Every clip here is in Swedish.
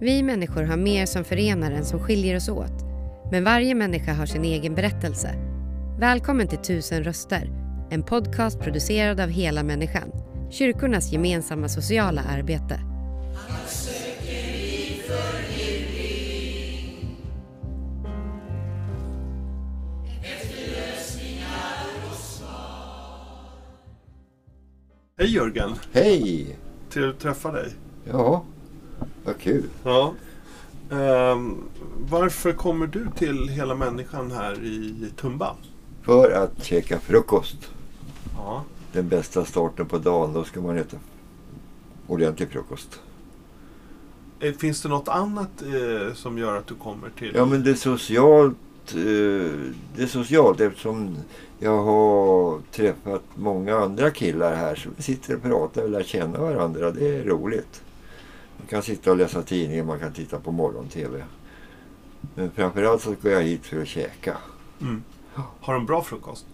Vi människor har mer som förenar än som skiljer oss åt. Men varje människa har sin egen berättelse. Välkommen till Tusen röster, en podcast producerad av Hela Människan, kyrkornas gemensamma sociala arbete. Hej Jörgen! Hej! Trevligt att träffa dig. Ja, vad kul. Ja. Ehm, varför kommer du till Hela Människan här i Tumba? För att käka frukost. Ja. Den bästa starten på dagen, då ska man äta ordentlig frukost. Eh, Finns det något annat eh, som gör att du kommer till... Ja, men det är socialt. Eh, det är socialt eftersom jag har träffat många andra killar här. Vi sitter och pratar och lär känna varandra. Det är roligt. Man kan sitta och läsa tidningen, man kan titta på morgon-tv. Men framförallt så går jag hit för att käka. Mm. Har de bra frukost?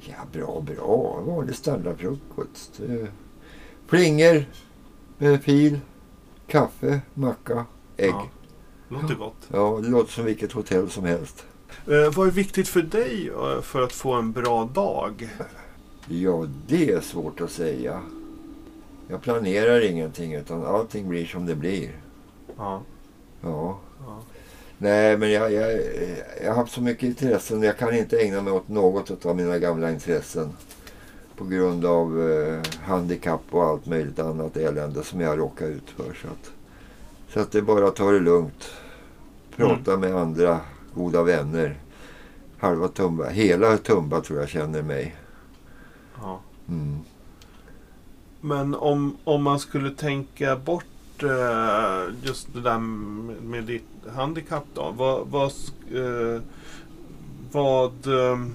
Ja, bra, bra. Vanlig standardfrukost. Eh, Flingor med fil, kaffe, macka, ägg. Ja. Låter gott. Ja, det låter som vilket hotell som helst. Eh, vad är viktigt för dig eh, för att få en bra dag? Ja, det är svårt att säga. Jag planerar ingenting utan allting blir som det blir. Ja. Ja. Ja. Nej, men jag, jag, jag har haft så mycket intressen. Jag kan inte ägna mig åt något av mina gamla intressen. På grund av eh, handikapp och allt möjligt annat elände som jag råkar ut för. Så att, så att det är bara att ta det lugnt. Prata med andra goda vänner. Halva Tumba, hela Tumba tror jag känner mig. ja. Mm. Men om, om man skulle tänka bort eh, just det där med, med ditt handikapp då. Vad, vad, eh, vad, eh,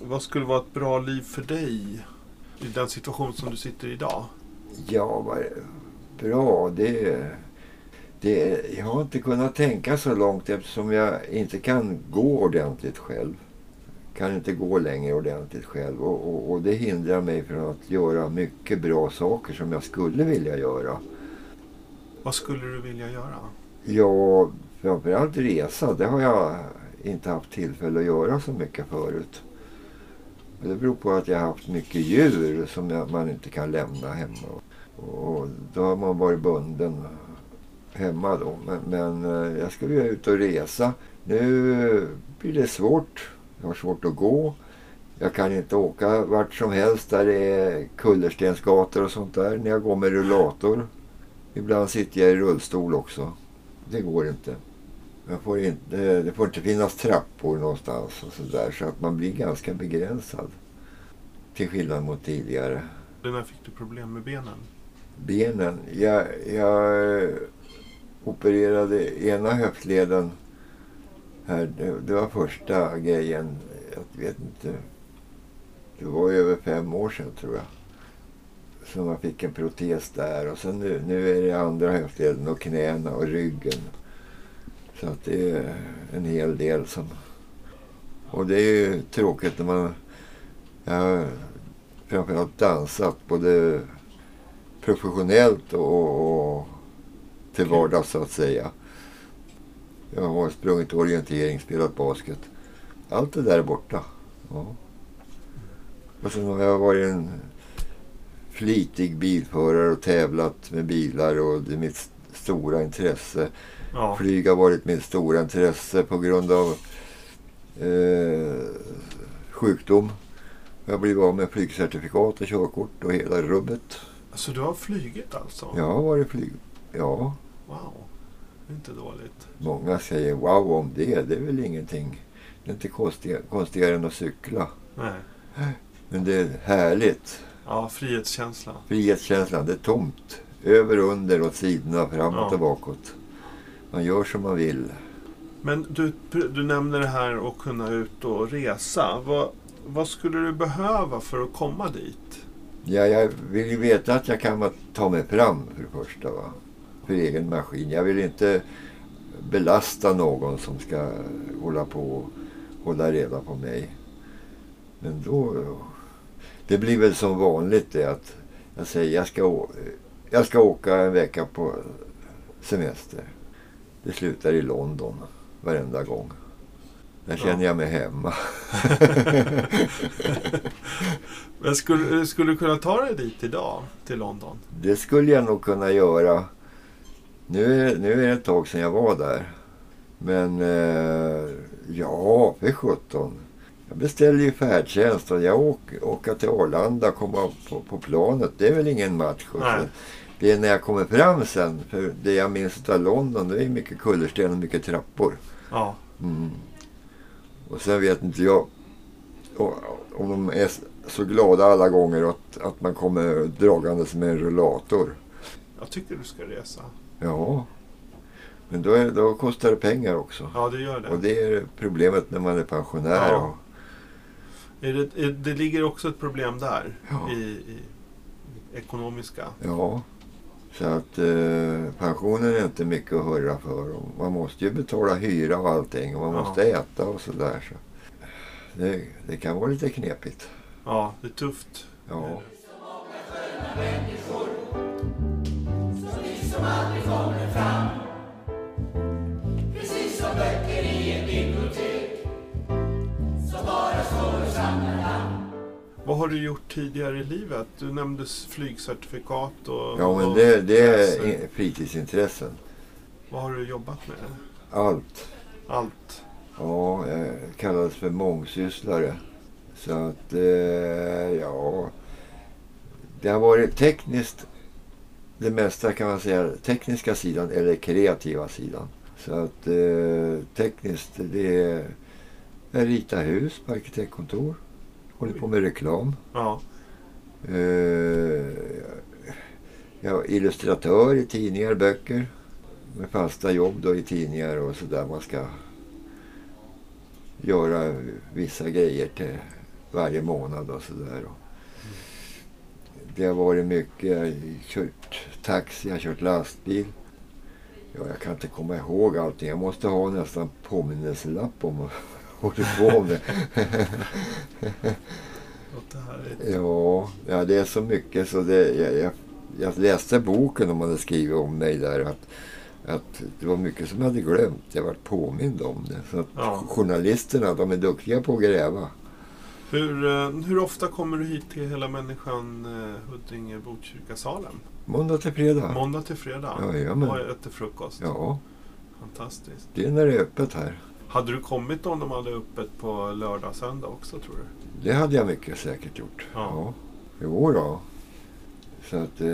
vad skulle vara ett bra liv för dig i den situation som du sitter i idag? Ja, vad bra. Det, det, jag har inte kunnat tänka så långt eftersom jag inte kan gå ordentligt själv. Kan inte gå längre ordentligt själv och, och, och det hindrar mig från att göra mycket bra saker som jag skulle vilja göra. Vad skulle du vilja göra? Ja, framförallt resa. Det har jag inte haft tillfälle att göra så mycket förut. Det beror på att jag har haft mycket djur som jag, man inte kan lämna hemma. Och då har man varit bunden hemma då. Men, men eh, jag skulle ju ut och resa. Nu blir det svårt. Jag har svårt att gå. Jag kan inte åka vart som helst där det är kullerstensgator och sånt där när jag går med rullator. Ibland sitter jag i rullstol också. Det går inte. Får inte. Det får inte finnas trappor någonstans och sådär så att man blir ganska begränsad. Till skillnad mot tidigare. När fick du problem med benen? Benen. Jag, jag opererade ena höftleden. Här, det, det var första grejen. Jag vet inte. Det var ju över fem år sedan tror jag. Så man fick en protes där. Och sen nu, nu är det andra höftleden och knäna och ryggen. Så att det är en hel del som... Och det är ju tråkigt när man... Jag har framförallt dansat både professionellt och, och till vardags så att säga. Jag har sprungit orientering, spelat basket. Allt det där är borta. Ja. Och sen har jag varit en flitig bilförare och tävlat med bilar och det är mitt stora intresse. Ja. Flyg har varit mitt stora intresse på grund av eh, sjukdom. Jag har blivit av med flygcertifikat och körkort och hela rubbet. Så du har flugit alltså? Jag har varit flyg... Ja, Wow. Inte dåligt. många säger wow om det. Det är väl ingenting. Det är inte konstigare, konstigare än att cykla. Nej. Men det är härligt. Ja, frihetskänsla. Frihetskänslan, det är tomt. Över, under, åt sidorna, framåt Ja. och bakåt. Man gör som man vill. Men du, du nämner det här att kunna ut och resa. Vad, vad skulle du behöva för att komma dit? Ja, jag vill ju veta att jag kan ta mig fram för det första. Va? För egen maskin. Jag vill inte belasta någon som ska hålla på och hålla reda på mig. Men då... Det blir väl som vanligt det att jag säger jag ska, jag ska åka en vecka på semester. det slutar i London varenda gång. Där Ja. känner jag mig hemma. Men skulle, skulle du kunna ta dig dit idag, till London? Det skulle jag nog kunna göra. Nu är, nu är det ett tag sedan jag var där. Men eh, ja, för sjutton. Jag beställer ju färdtjänst och jag åker, åker till Arlanda och komma på, på planet. Det är väl ingen match. Det är när jag kommer fram sen. För det jag minns av London det är mycket kullersten och mycket trappor. Ja. Mm. Och sen vet inte jag om de är så glada alla gånger att, att man kommer dragandes med en rullator. Jag tycker du ska resa. Ja, men då, är, då kostar det pengar också. Ja, det gör det. Och det är problemet när man är pensionär. Ja. Och, Är det, är, det ligger också ett problem där. Ja. I, i ekonomiska. ja, så att eh, pensionen är inte mycket att hurra för. Och man måste ju betala hyra och allting och man Ja. måste äta och sådär. Så. Det, det kan vara lite knepigt. Ja, det är tufft. Ja. Precis som böcker i ett bibliotek som bara står och samlar namn Vad har du gjort tidigare i livet? Du nämnde flygcertifikat och... Ja, men och det, det är fritidsintressen. Vad har du jobbat med? Allt. Allt. Ja, jag kallades för mångsysslare. Så att, eh, ja. Det har varit tekniskt, det mesta kan man säga, tekniska sidan eller kreativa sidan. Så att eh, tekniskt, det är, jag ritar hus på arkitektkontor. Håller på med reklam. Ja. Eh, är illustratör i tidningar, böcker. Med fasta jobb då i tidningar och sådär. Man ska göra vissa grejer till varje månad och sådär. Det har varit mycket. Jag kört taxi, jag har kört lastbil. Ja, jag kan inte komma ihåg allting. Jag måste ha nästan påminnelselapp om vad jag håller på med. Ja, ja, det är så mycket så det, jag, jag, jag läste boken om man hade skrivit om mig där att, att det var mycket som jag hade glömt. Jag var påmind om det. Så Ja. journalisterna, de är duktiga på att gräva. Hur, eh, hur ofta kommer du hit till Hela Människan eh, Huddinge, Botkyrka, Salem? Måndag till fredag. Måndag till fredag? Jajamän. Och äter frukost? Ja, Fantastiskt. det är när det är öppet här. Hade du kommit om de hade öppet på lördag och söndag också tror du? Det hade jag mycket säkert gjort. Ja. Ja. Jo då. Så att eh,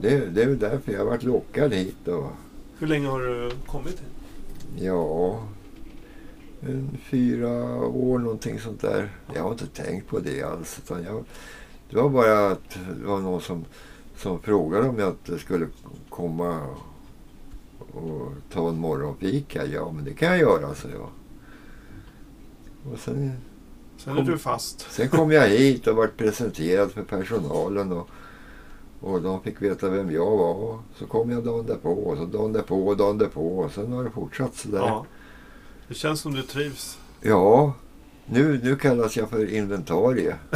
det, det är väl därför jag har varit lockad hit. Och, Hur länge har du kommit hit? Ja, fyra år någonting sånt där. Jag har inte tänkt på det alls. Utan jag, det var bara att det var någon som, som frågade om jag inte skulle komma och ta en morgonfika. Ja, men det kan jag göra, så jag. Och sen, Sen Kom- är du fast. sen kom jag hit och vart presenterad för personalen. Och, och de fick veta vem jag var. Så kom jag dagen därpå och så dagen därpå och dagen därpå. Och sen har det fortsatt sådär. Ja. Det känns som du trivs. Ja, nu, nu kallas jag för inventarie.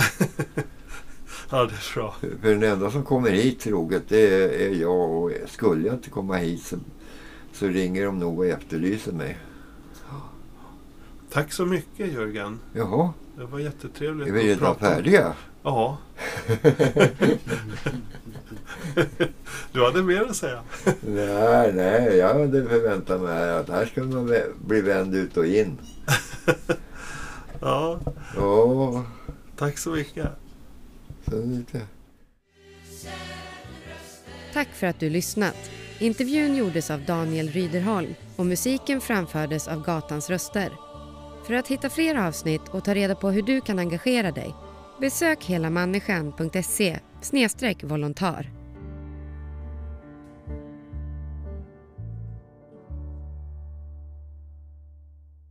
Ja, det är bra. För den enda som kommer hit troget det är, jag. Och skulle jag inte komma hit så, så ringer de nog och efterlyser mig. Tack så mycket Jörgen. Jaha, Det var jättetrevligt är vi redan färdiga? Ja. du hade mer att säga. nej, nej, jag hade förväntat mig att här ska man bli vänd ut och in. Ja, Ja, tack så mycket. sen lite... Tack för att du lyssnat. Intervjun gjordes av Daniel Ryderholm och musiken framfördes av Gatans röster. För att hitta fler avsnitt och ta reda på hur du kan engagera dig besök helamänniskan.se volontär.